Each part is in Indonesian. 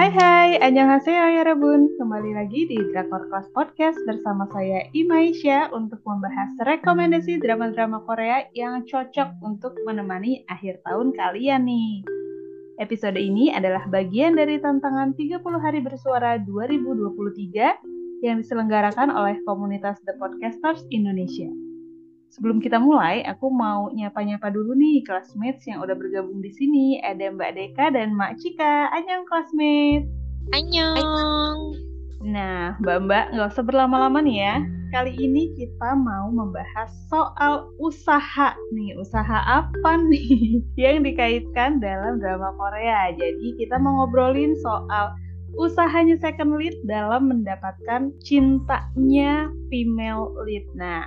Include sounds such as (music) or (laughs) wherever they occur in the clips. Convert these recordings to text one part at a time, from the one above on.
Hai hai, annyeonghaseyo ya Rebun. Kembali lagi di Drakor Class Podcast bersama saya Imaisha untuk membahas rekomendasi drama-drama Korea yang cocok untuk menemani akhir tahun kalian nih. Episode ini adalah bagian dari tantangan 30 hari bersuara 2023 yang diselenggarakan oleh komunitas The Podcasters Indonesia. Sebelum kita mulai, aku mau nyapa-nyapa dulu nih classmates yang udah bergabung di sini. Ada Mbak Deka dan Mak Cika. Anyong classmates. Anyong. Nah, Mbak-mbak nggak usah berlama-lama nih ya. Kali ini kita mau membahas soal usaha nih. Usaha apa (laughs) nih yang dikaitkan dalam drama Korea. Jadi kita mau ngobrolin soal usahanya second lead dalam mendapatkan cintanya female lead. Nah,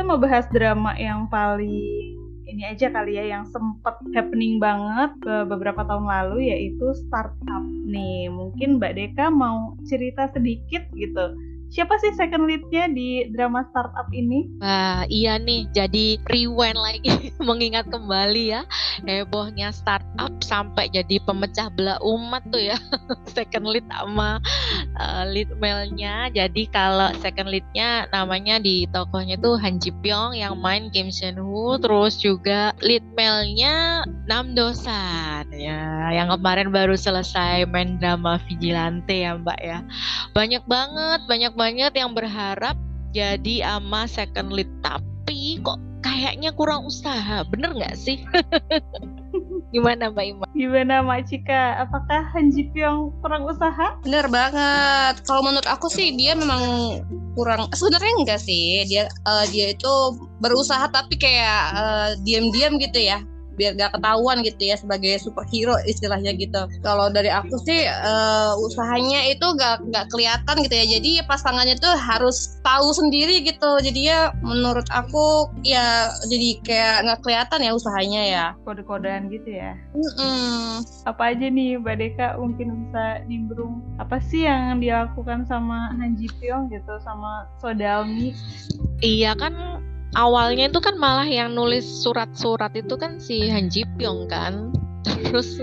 kita mau bahas drama yang paling ini aja kali ya yang sempet happening banget beberapa tahun lalu yaitu startup nih. Mungkin Mbak Deka mau cerita sedikit gitu. Siapa sih second leadnya di drama startup ini? Wah iya nih. Jadi rewind lagi. (laughs) Mengingat kembali ya hebohnya startup sampai jadi pemecah belah umat tuh ya. (laughs) Second lead sama uh, lead male-nya. Jadi kalau second leadnya namanya di tokohnya tuh Han Ji Pyong yang main Kim Seon Woo terus juga lead male-nya Nam Dosan ya yang kemarin baru selesai main drama Vigilante ya Mbak ya. Banyak banget banyak banget yang berharap jadi ama second lead. Tapi kok kayaknya kurang usaha. Bener nggak sih (laughs) gimana Mbak Ima? Gimana Mbak Cika? Apakah Han Ji Pyong kurang usaha? Bener banget. Kalau menurut aku sih dia memang kurang. Sebenarnya enggak sih. Dia uh, dia itu berusaha tapi kayak uh, diam-diam gitu ya biar gak ketahuan gitu ya sebagai superhero istilahnya gitu. Kalau dari aku sih uh, usahanya itu gak gak kelihatan gitu ya. Jadi pasangannya tuh harus tahu sendiri gitu. Jadi ya menurut aku ya jadi kayak nggak kelihatan ya usahanya ya. Kode-kodean gitu ya. Mm-mm. Apa aja nih Mbak Deka mungkin bisa nimbrung apa sih yang dilakukan sama Han Ji Pyong gitu sama Sodalmi? Iya kan awalnya itu kan malah yang nulis surat-surat itu kan si Han Ji Pyong kan. (laughs) Terus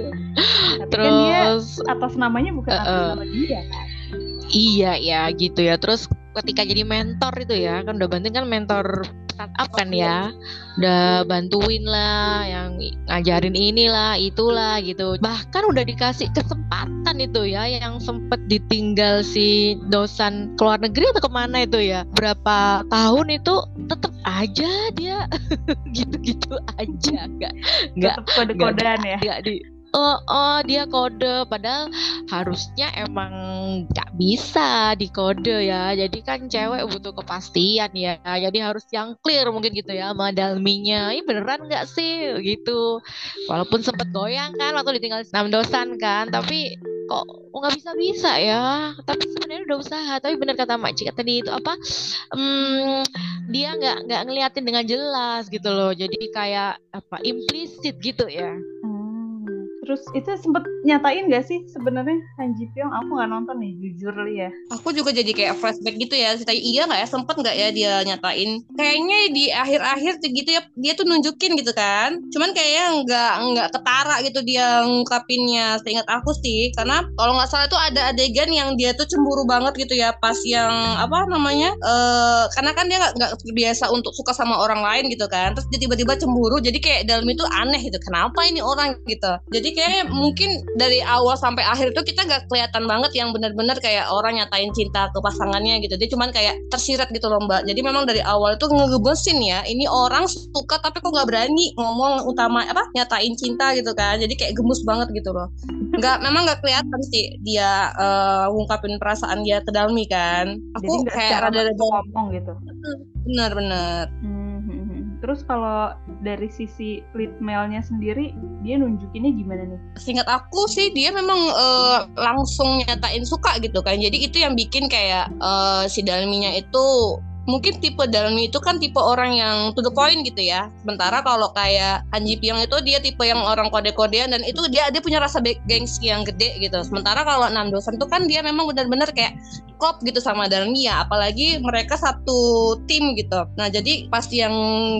Tapi terus kan dia atas namanya bukan uh, atas nama dia kan. iya ya gitu ya. Terus ketika jadi mentor itu ya kan udah bantuin kan mentor startup kan ya. Udah bantuin lah yang ngajarin inilah itulah gitu. Bahkan udah dikasih kesempatan itu ya yang sempet ditinggal si dosan keluar negeri atau ke mana itu ya. Berapa tahun itu tetap aja dia. (laughs) Gitu-gitu aja nggak nggak kode-kodean ya. nggak di Oh, oh dia kode. Padahal harusnya emang nggak bisa dikode ya. Jadi kan cewek butuh kepastian ya. Jadi harus yang clear mungkin gitu ya sama dalminya. Ini beneran nggak sih? Gitu. Walaupun sempet goyang kan waktu ditinggal enam dosan kan. Tapi kok nggak bisa bisa ya? Tapi sebenarnya udah usaha. Tapi bener kata Mak Cika tadi itu apa? Hmm, dia nggak nggak ngeliatin dengan jelas gitu loh. Jadi kayak apa implisit gitu ya Terus itu sempet nyatain gak sih sebenarnya Han Ji Pyong? Aku nggak nonton nih, jujur li ya. Aku juga jadi kayak flashback gitu ya. Tanya iya nggak ya? Sempet nggak ya dia nyatain? Kayaknya di akhir-akhir gitu ya dia tuh nunjukin gitu kan. Cuman kayaknya nggak nggak ketara gitu dia ngungkapinnya. Seingat aku sih, karena kalau nggak salah tuh ada adegan yang dia tuh cemburu banget gitu ya pas yang apa namanya? Eh karena kan dia nggak biasa untuk suka sama orang lain gitu kan. Terus dia tiba-tiba cemburu. Jadi kayak dalam itu aneh gitu. Kenapa ini orang gitu? Jadi kayaknya mungkin dari awal sampai akhir itu kita nggak kelihatan banget yang benar-benar kayak orang nyatain cinta ke pasangannya gitu. Dia cuman kayak tersirat gitu loh mbak. Jadi memang dari awal itu ngegebesin ya ini orang suka tapi kok nggak berani ngomong utama apa nyatain cinta gitu kan. Jadi kayak gemus banget gitu loh. Nggak memang nggak kelihatan sih dia uh, ngungkapin perasaan dia ke Dalmi kan. Aku Jadi kayak rada-rada ngomong gitu. bener-bener Hmm, hmm, hmm. Terus kalau dari sisi lead male-nya sendiri, dia nunjukinnya gimana nih? Seingat aku sih dia memang uh, langsung nyatain suka gitu kan. Jadi itu yang bikin kayak uh, si Dalminya itu mungkin tipe Dalmi itu kan tipe orang yang to the point gitu ya. Sementara kalau kayak Han Ji Pyong itu dia tipe yang orang kode-kodean dan itu dia dia punya rasa gengsi yang gede gitu. Sementara kalau Nam Dosan itu kan dia memang benar-benar kayak klop gitu sama Dalmia apalagi mereka satu tim gitu. Nah jadi pas yang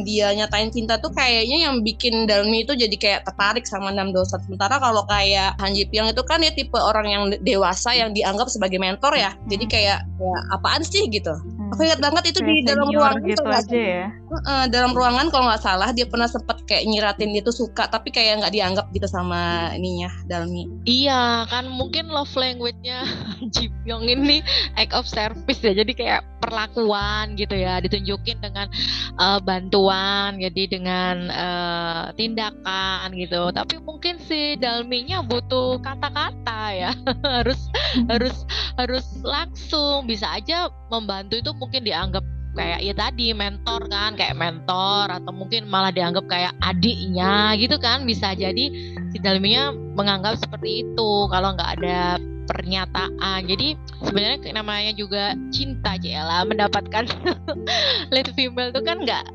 dia nyatain cinta tuh kayaknya yang bikin Dalmi itu jadi kayak tertarik sama Nam Dosan sementara kalau kayak Han Ji Pyong itu kan ya tipe orang yang dewasa yang dianggap sebagai mentor ya. Jadi kayak ya apaan sih gitu hmm. aku ingat banget itu kayak di dalam ruangan gitu aja ya? Uh, dalam ruangan kalau nggak salah dia pernah sempet kayak nyiratin dia tuh suka tapi kayak nggak dianggap gitu sama ininya Dalmi. Iya kan mungkin love language-nya (laughs) Ji Pyong ini act of service ya. Jadi kayak perlakuan gitu ya ditunjukin dengan uh, bantuan jadi dengan uh, tindakan gitu. Tapi mungkin si Dalminya butuh kata-kata ya. (laughs) Harus harus harus langsung bisa aja membantu itu mungkin dianggap kayak ya tadi mentor kan kayak mentor atau mungkin malah dianggap kayak adiknya gitu kan bisa jadi si Dalminya menganggap seperti itu kalau nggak ada pernyataan. Jadi sebenarnya namanya juga cinta Cela mendapatkan (laughs) lead female itu kan nggak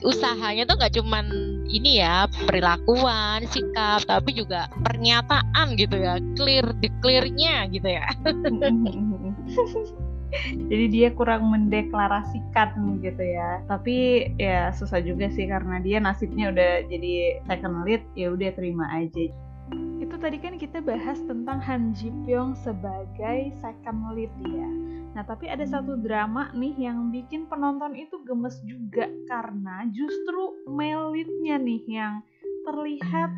usahanya tuh nggak cuman ini ya perilakuan sikap tapi juga pernyataan gitu ya clear declare-nya gitu ya (laughs) (laughs) jadi dia kurang mendeklarasikan gitu ya. Tapi ya susah juga sih karena dia nasibnya udah jadi second lead ya udah terima aja. Itu tadi kan kita bahas tentang Han Ji Pyong sebagai second lead ya. Nah, tapi ada satu drama nih yang bikin penonton itu gemes juga karena justru male lead-nya nih yang terlihat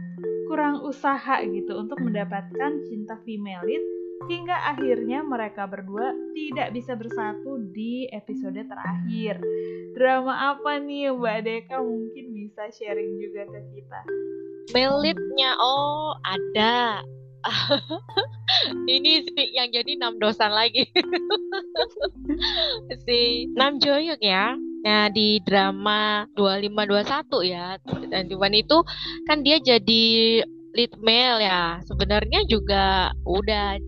kurang usaha gitu untuk mendapatkan cinta female lead hingga akhirnya mereka berdua tidak bisa bersatu di episode terakhir. Drama apa nih Mbak Deka mungkin bisa sharing juga ke kita? Melitnya oh ada. (laughs) ini sih yang jadi enam dosan lagi (laughs) si Nam Joyuk ya Nah di drama 2521 ya dan cuman itu kan dia jadi lead male ya sebenarnya juga udah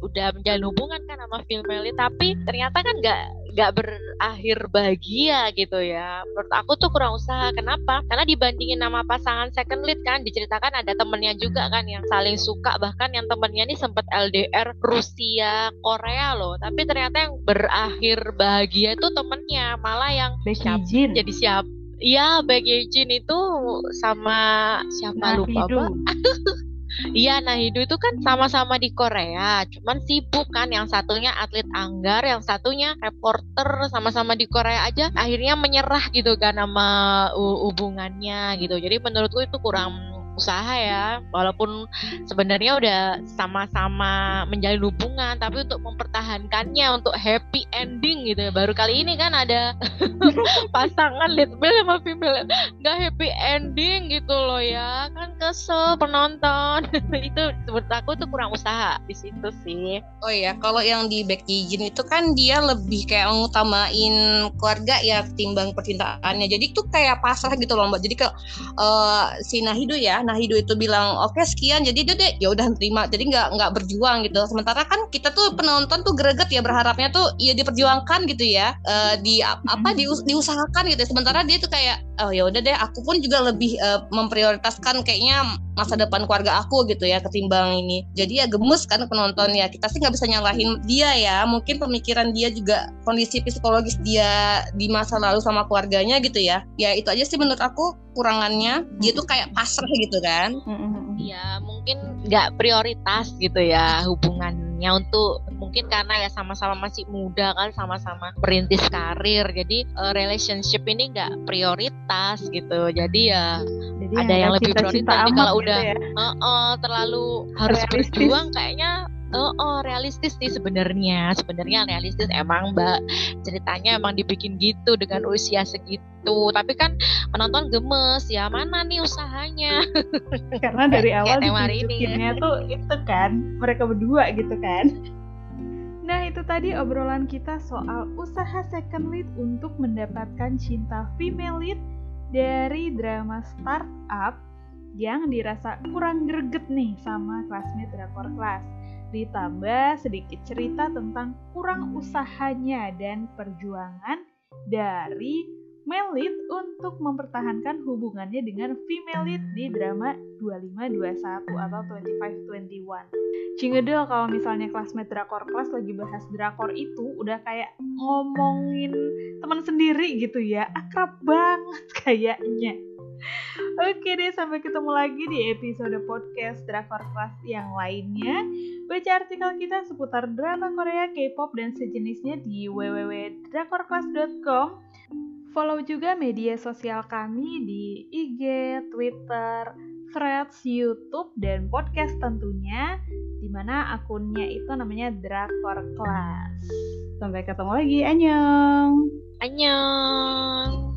udah menjalin hubungan kan sama film Melly tapi ternyata kan nggak nggak berakhir bahagia gitu ya. Menurut aku tuh kurang usaha. Kenapa? Karena dibandingin nama pasangan second lead kan diceritakan ada temennya juga kan yang saling suka. Bahkan yang temennya ini sempat LDR Rusia Korea loh. Tapi ternyata yang berakhir bahagia itu temennya. Malah yang siap, jadi siap. Iya, Baek Jin itu sama siapa nah, lupa apa? (laughs) Iya, nah Nahido itu kan sama-sama di Korea, cuman sibuk kan. Yang satunya atlet anggar, yang satunya reporter, sama-sama di Korea aja. Akhirnya menyerah gitu kan sama hubungannya gitu. Jadi menurutku itu kurang usaha ya. Walaupun sebenarnya udah sama-sama menjalin hubungan tapi untuk mempertahankannya untuk happy ending gitu. Baru kali ini kan ada (laughs) pasangan lead male sama female. Nggak happy ending gitu loh ya. Kan kesel penonton. (laughs) Itu menurut aku tuh kurang usaha di situ sih. Oh ya kalau yang di Back Jin itu kan dia lebih kayak ngutamain keluarga ya ketimbang percintaannya. Jadi tuh kayak pasrah gitu loh mbak. Jadi ke uh, si Nahido ya nah Hidu itu bilang oke okay, sekian. Jadi dia deh ya udah terima. Jadi nggak nggak berjuang gitu. Sementara kan kita tuh penonton tuh greget ya berharapnya tuh ya diperjuangkan gitu ya. Uh, di apa di, diusahakan gitu. Sementara dia tuh kayak oh ya udah deh aku pun juga lebih uh, memprioritaskan kayaknya masa depan keluarga aku gitu ya ketimbang ini. Jadi ya gemes kan penonton ya. Kita sih nggak bisa nyalahin dia ya. Mungkin pemikiran dia juga kondisi psikologis dia di masa lalu sama keluarganya gitu ya. Ya itu aja sih menurut aku kurangannya. Dia tuh kayak pasrah gitu kan Iya mungkin nggak prioritas gitu ya hubungannya untuk mungkin karena ya sama-sama masih muda kan sama-sama merintis karir jadi uh, relationship ini nggak prioritas gitu jadi ya jadi ada yang, yang lebih prioritas kalau gitu udah ya? uh, uh, terlalu harus Realistis. berjuang kayaknya Oh, oh realistis sih sebenarnya. Sebenarnya realistis emang Mbak ceritanya emang dibikin gitu dengan usia segitu. Tapi kan penonton gemes ya mana nih usahanya? (laughs) Karena dari awal ditunjukinnya tuh itu kan mereka berdua gitu kan. Nah itu tadi obrolan kita soal usaha second lead untuk mendapatkan cinta female lead dari drama startup yang dirasa kurang greget nih sama classmate drakor kelas ditambah sedikit cerita tentang kurang usahanya dan perjuangan dari male lead untuk mempertahankan hubungannya dengan female lead di drama 2521 atau 2521. Cingedel kalau misalnya classmate drakor kelas lagi bahas drakor itu udah kayak ngomongin teman sendiri gitu ya, akrab banget kayaknya. Oke deh, sampai ketemu lagi di episode podcast Drakor Kelas yang lainnya. Baca artikel kita seputar drama Korea, K-pop, dan sejenisnya di www.drakorclass.com Follow juga media sosial kami di IG, Twitter, Threads, YouTube, dan podcast tentunya, di mana akunnya itu namanya Drakor Class. Sampai ketemu lagi, annyeong! Annyeong!